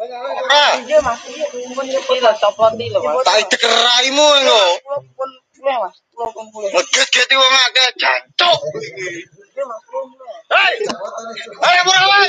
Ora, copot tak idek raimu Ngeget-geti wong akeh jancuk. Hei! Hei, murah wae.